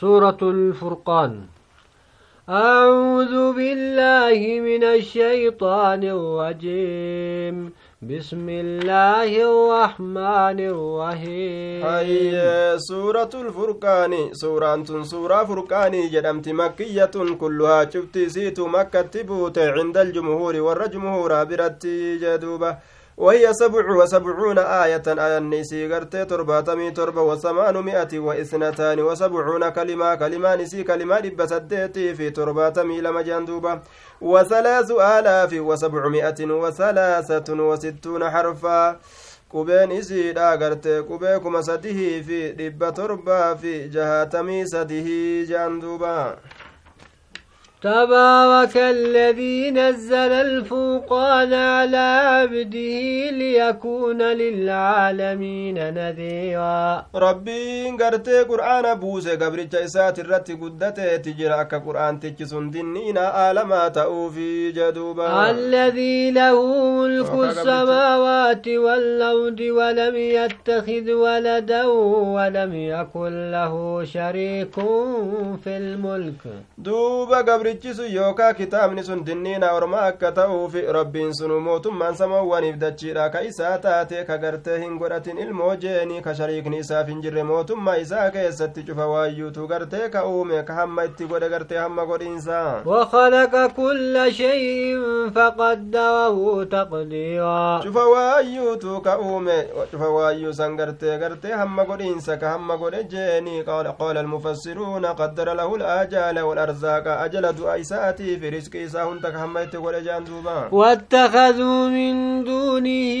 سورة الفرقان. أعوذ بالله من الشيطان الرجيم. بسم الله الرحمن الرحيم. هي سورة الفرقان. سورة سورة فرقان جدمت مكية كلها. شفت سيت مكة تبوت عند الجمهور والرجمهور برتي جدوبة. وهي سبع وسبعون آية آية نسي قرتي ترباتمي تربة وثمانمائة وإثنتان وسبعون كلمة كلمة نسي كلمة لبسدتي في ترباتمي لما جندوبة. وثلاث آلاف وسبعمائة وثلاثة وستون حرفا. qubeen isiidha garte qubee kuma sadihii fi dhibba torbaa fi jahatamii sadihii jean duuba تبارك الذي نزل الفوقان على عبده ليكون للعالمين نذيرا. ربي غرتي قرآن بوسي قبرج إسات الرت قدته تجرى أكا قرآن تجسن دنينا آلما تأوفي جدوبا. الذي له ملك السماوات والأرض ولم يتخذ ولدا ولم يكن له شريك في الملك. دوبا قبرج gabrichi sun yookaa kitaabni sun dinniina orma akka ta'uuf rabbiin sunu mootummaan samawwaniif dachiidha ka isaa taate ka gartee hin godhatin ilmoo jeeni ka shariikni isaaf hin jirre mootummaa isaa keessatti cufa waayyuutu gartee ka uume ka hamma itti godhe gartee hamma godhiinsa وخلق كل شيء فقدره تقديرا uume cufa waayyuu san gartee gartee hamma godhiinsa ka hamma godhe jeeni qaala almufassiruuna qaddara lahu الآجال والأرزاق أجل du'a isaatii fi risqii isaa hunda ka hamma itti godhe jaan duuba. واتخذوا من دونه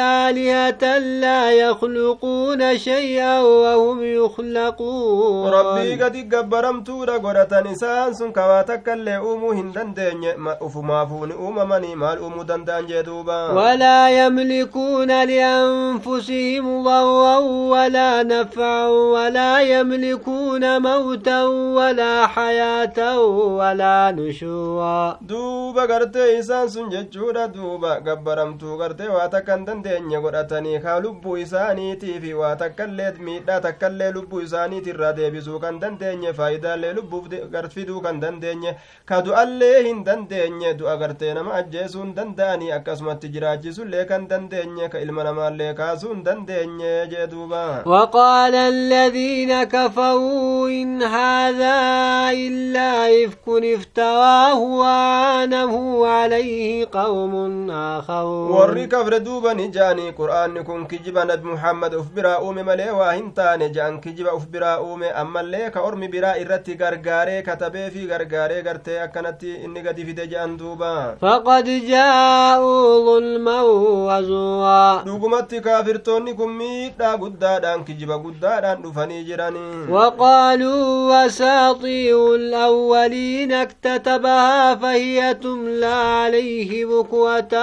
آلهة لا يخلقون شيئا وهم يخلقون. ربي قد قبرمتو قرة إسان سن كما تكالي أومو هندن دين أفما فون أوممني مال أومو دندان جدوبا ولا يملكون لأنفسهم ضرا ولا نفعا ولا يملكون موتا ولا حياة ولا نشورا دوبا غرتي إسان سن ججورا دوبا gabbaramtuu gartee waa takka hin dandeenye godhatanii kaa lubbuu isaaniitii fi waa takkaillee miidhaa takkaillee lubbuu isaaniitirraa deebisuu kan dandeenye faayidaalee lubbuuf garfiduu kan dandeenye ka du'allee hin dandeenye du'a gartee nama ajjeesuu hin danda'anii akkasumatti jiraachisullee kan dandeenye ka ilma namaallee kaasuu hin dandeenye jee duuba وقال الذين كفروا إن هذا إلا إفك من افتواه وعانه عليه قوم آخرون. ورّي فردوبا نجاني قرآن نكون كجبا نب محمد أفبرا أومي ملي واهنتا نجان كجبا أفبرا أومي. أما اللي كأرمي برا إرتي غرغاري كتبه في غرغاري غرتي أكنتي إني قد في دجان فقد جاءوا ظلما وزوا دوبمت كافر توني كميت قدادا كجبا قدادا نفني جراني. وقالوا وساطي الأولين إن اكتتبها فهي تملى عليه بكوة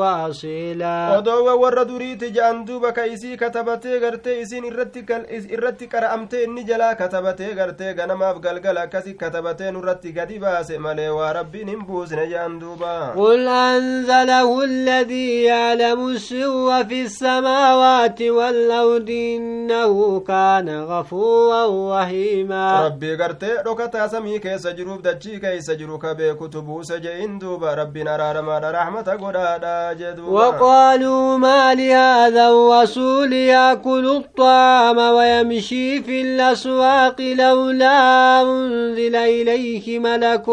واصلا ودعوة وردوري تجان دوبك إسي كتبتي غرتي إسين إردتك إردتك رأمتي إني جلا كتبتي غرتي غنما فقل غلا كسي كتبتي نردتي كدي باسي مالي وربي نمبوز نجان دوبا قل أنزله الذي يعلم السوء في السماوات والأرض إنه كان غفورا رهيما ربي غرتي ركتا سمي كيس جروب dachii keessa jiru ka beekutu buuse je'in duuba rabbiin araaramaadha rahmata godhaadha jedhuuba وقالوا ما لهذا الرسول يأكل الطعام ويمشي في الأسواق لولا أنزل إليه ملك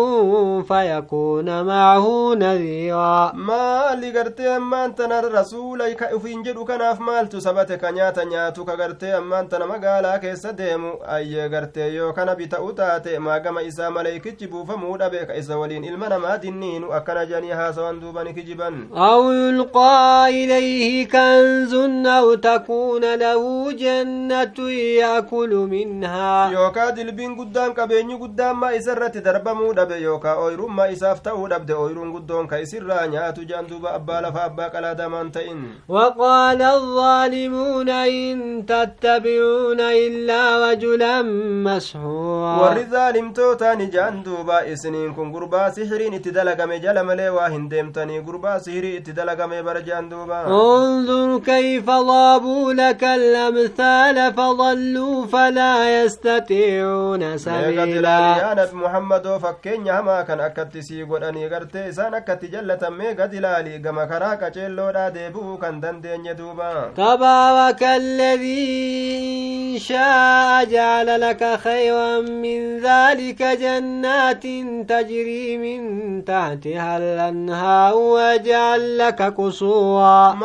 فيكون معه نذيرا maali tana rasuula ka ufiin jedhu kanaaf maaltu sabate ka nyaata nyaatu ka gartee ammaan tana magaalaa keessa deemu ayyee gartee yoo kana bita'u taate maagama isaa maleeykichi buufamuu dhabe ka isa waliin ilma namaa dinniinu akkana jedhanii haasawan duuba ni kijiban أو يلقى إليه كنز أو تكون له جنة يأكل منها yookaa dilbiin guddaan qabeenyi guddaan maa isa irratti darbamuu dhabe yookaa ooyrummaa isaaf ta'uu dhabde ooyruun guddoon ka isirraa nyaatu jedhan duuba abbaa lafa abbaa qalaadamaan ta'in وقال الظالمون إن تتبعون إلا رجلا مسحورا warri zaalimtootaan ijaan duuba isiniin kun gurbaa sihiriin itti dalagame jala malee waa hin deemtanii gurbaa sihirii itti dalagame bara jaan duuba انظر كيف ضربوا لك الأمثال فضلوا فلا يستطيعون سبيلا yaa nabi muhammadoo fakkeenya hamaa kan akkatti sii godhanii gartee isaan akkatti jallatan mee gad ilaali gama karaa qaceelloodhaa deebi'uu kan dandeenye duuba تبارك الذي شاء جعل لك خيرا من ذلك جنات تجري من تحتها الأنهار ويجعل لك قصورا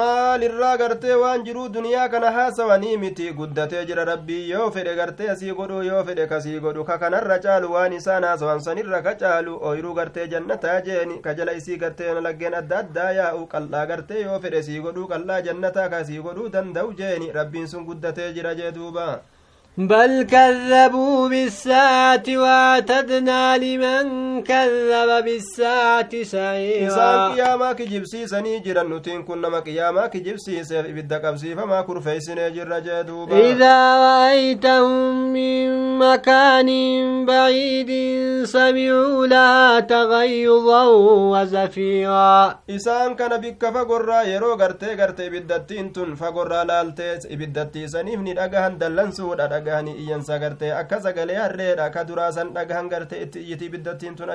godhu yoo fedhe kasii godhu ka kanarra caalu waan isaan haasawan sanirra ka caalu ooyiruu gartee jannataa jeeni ka jala isii gartee laggeen adda addaa yaa'u qal'aa gartee yoo fedhe sii godhuu qal'aa jannataa kasii godhuu danda'u jeeni rabbiin sun guddatee jira jee duuba بل كذبوا بالساعة واعتدنا لمن كذب بالساعة سعيرا إنسان قياما كجبسي سني جرى النتين كنا ما قياما كجبسي سيف إبدك أبسي فما كر فيسن جرى جادوبا إذا رأيتهم من مكان بعيد سمعوا لا تغيظا وزفيرا. إنسان كان بك فقرى يرو قرتي قرتي بدتين تن فقرى لالتي إبدتي سنيفني لأغهن دلنسو لأغهن dhagahanii iyyansa gartee akka sagalee harreedha ka duraa san dhagahan garte itti iyyiti ibiddattiin tun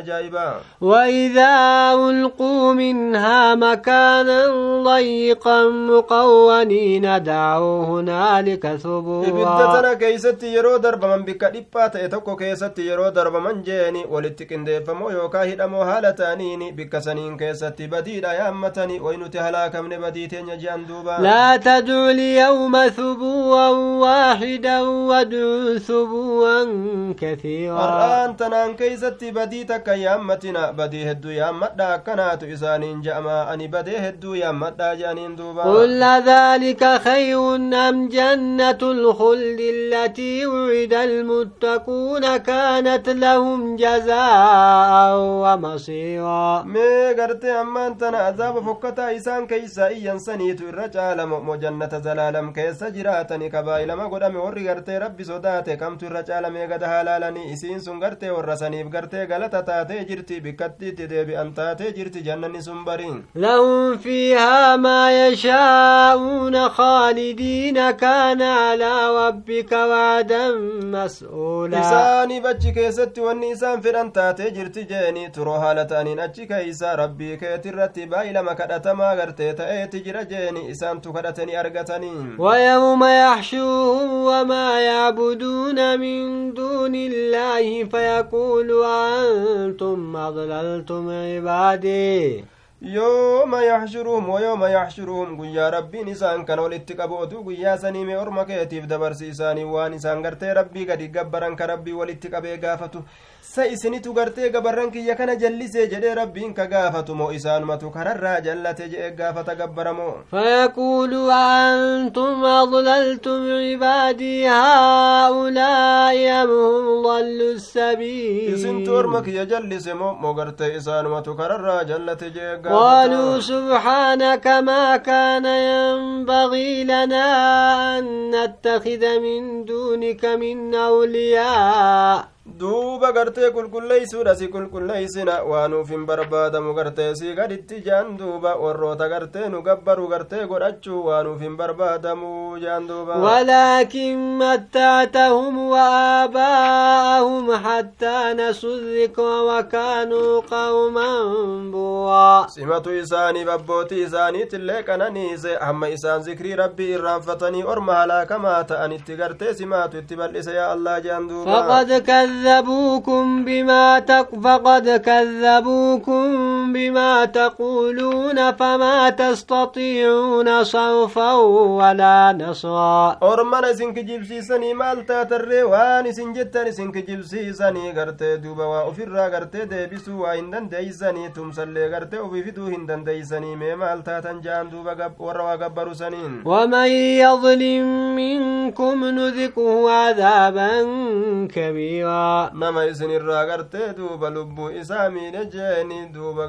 وإذا ألقوا منها مكانا ضيقا مقونين دعوا هنالك ibidda ثبورا tana keeysatti yeroo darbaman bikka dhiphaa ta'e tokko keessatti yeroo darbaman jeeni walitti qindeeffamoo yookaa hidhamoo haala ta'aniini bikka saniin keessatti badiidha yaammatanii way nuti halaakamne badii teenya jean duuba تدعوا اليوم ثبوا واحدا قد ثبوا كثيرا. الآن تنان كيستي بديتك يا أمتنا بديه الدويا مدى كنات إسان جأما. أني بديه الدويا مدى جأنين دوبا. قل ذلك خير أم جنة الخلد التي وعد المتقون كانت لهم جزاء ومصيرا. مي قرتي أمان تنا فكتا إسان كيسا إيان سنيت الرجال جنة زلالم كيسا جراتني كبائل ما قدامي ورغرتي rabbi sodaate kamtu irra caalamee gada haalaalanii isiin sun gartee warra saniif gartee galata taatee jirti bikkattiitti deebi'an taatee jirti jannanni sun bariin لهم فيها ما يشاءون خالدين كان على ربك وعدا مسؤولا isaaniif achi keessatti wanni isaan fedhan taatee jirti jeeni turoo haala ta'aniin achi keeysa rabbii keetirratti baay'ilama kadhatamaa gartee ta'eeti jira jeeni isaantu kadhatanii argatanii ويوم يحشوهم وما يعبدون من دون الله فيقول أنتم أضللتم عبادي. Yooma yaxshuruhum wayooma yaxshuruhum guyyaa rabbiin isaan kana walitti qabu oduu guyyaa sanii mee orma keetiif dabarsi isaanii waan isaan gartee rabbii gadi gabbaran ka rabbii walitti qabee gaafatu sa isinitu gartee gabarran kiyya kana jallisee jedhee rabbiin ka gaafatu moo isaanumatu kanarraa jallate jedhee gaafata gabbaramoo فيقول أنتم أضللتم عبادي هؤلاء أم هم ضلوا السبيل isintu orma kiyya jallise moo moo gartee isaanumatu kanarraa jallate jedhee قالوا سبحانك ما كان ينبغي لنا أن نتخذ من دونك من أولياء. Duuba gartee qulqulleeysuudha si qulqulleeysina waanuuf hin barbaadamu gartee si gaditti jaan duuba warroota gartee nu gabbaru gartee godhachuu waanuuf hin barbaadamu jaan duuba ولكن متعتهم وآباءهم حتى نسوا الذكر وكانوا قوما بورا simatu isaaniif abbootii isaaniitillee qananiise hamma isaan zikrii rabbii irraanfatanii orma halaakamaa ta'anitti gartee simaatu itti bal'ise yaa allah jaan duuba كذبوكم بما تق فقد كذبوكم. بما تقولون فما تستطيعون صرفا ولا نصرا waan isin jettan isin kijibsiisanii gartee duuba waa ofirraa gartee deebisuu waa hin dandeeysanii tumsallee gartee ofii fiduu hin dandeeysanii mee maal taatan jaan duuba gab- warra waa gabbaru saniin ومن يظلم منكم نذقه عذابا كبيرا nama isin irraa gartee duuba lubbuu isaa miidhe jeeni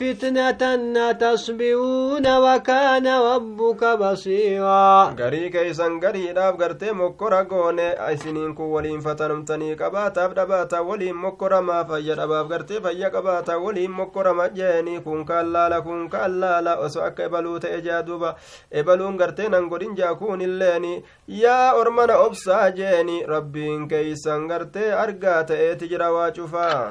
فتنة أتصبرون وكان ربك بصيرا garii keeysan gariidhaaf gartee mokkora goone isiniin kun waliin fatanumtanii qabaataaf dhabaata waliin mokkoramaa fayya dhabaaf gartee fayya qabaata waliin mokkorama jeeni kun kallaala kun kallaala oso akka ebaluu ta'e jaa duuba ebaluun gartee nan godhin jaa kun illeeni yaa ormana obsaa jeeni rabbiin keeysan gartee argaa ta'eeti jira waa cufaa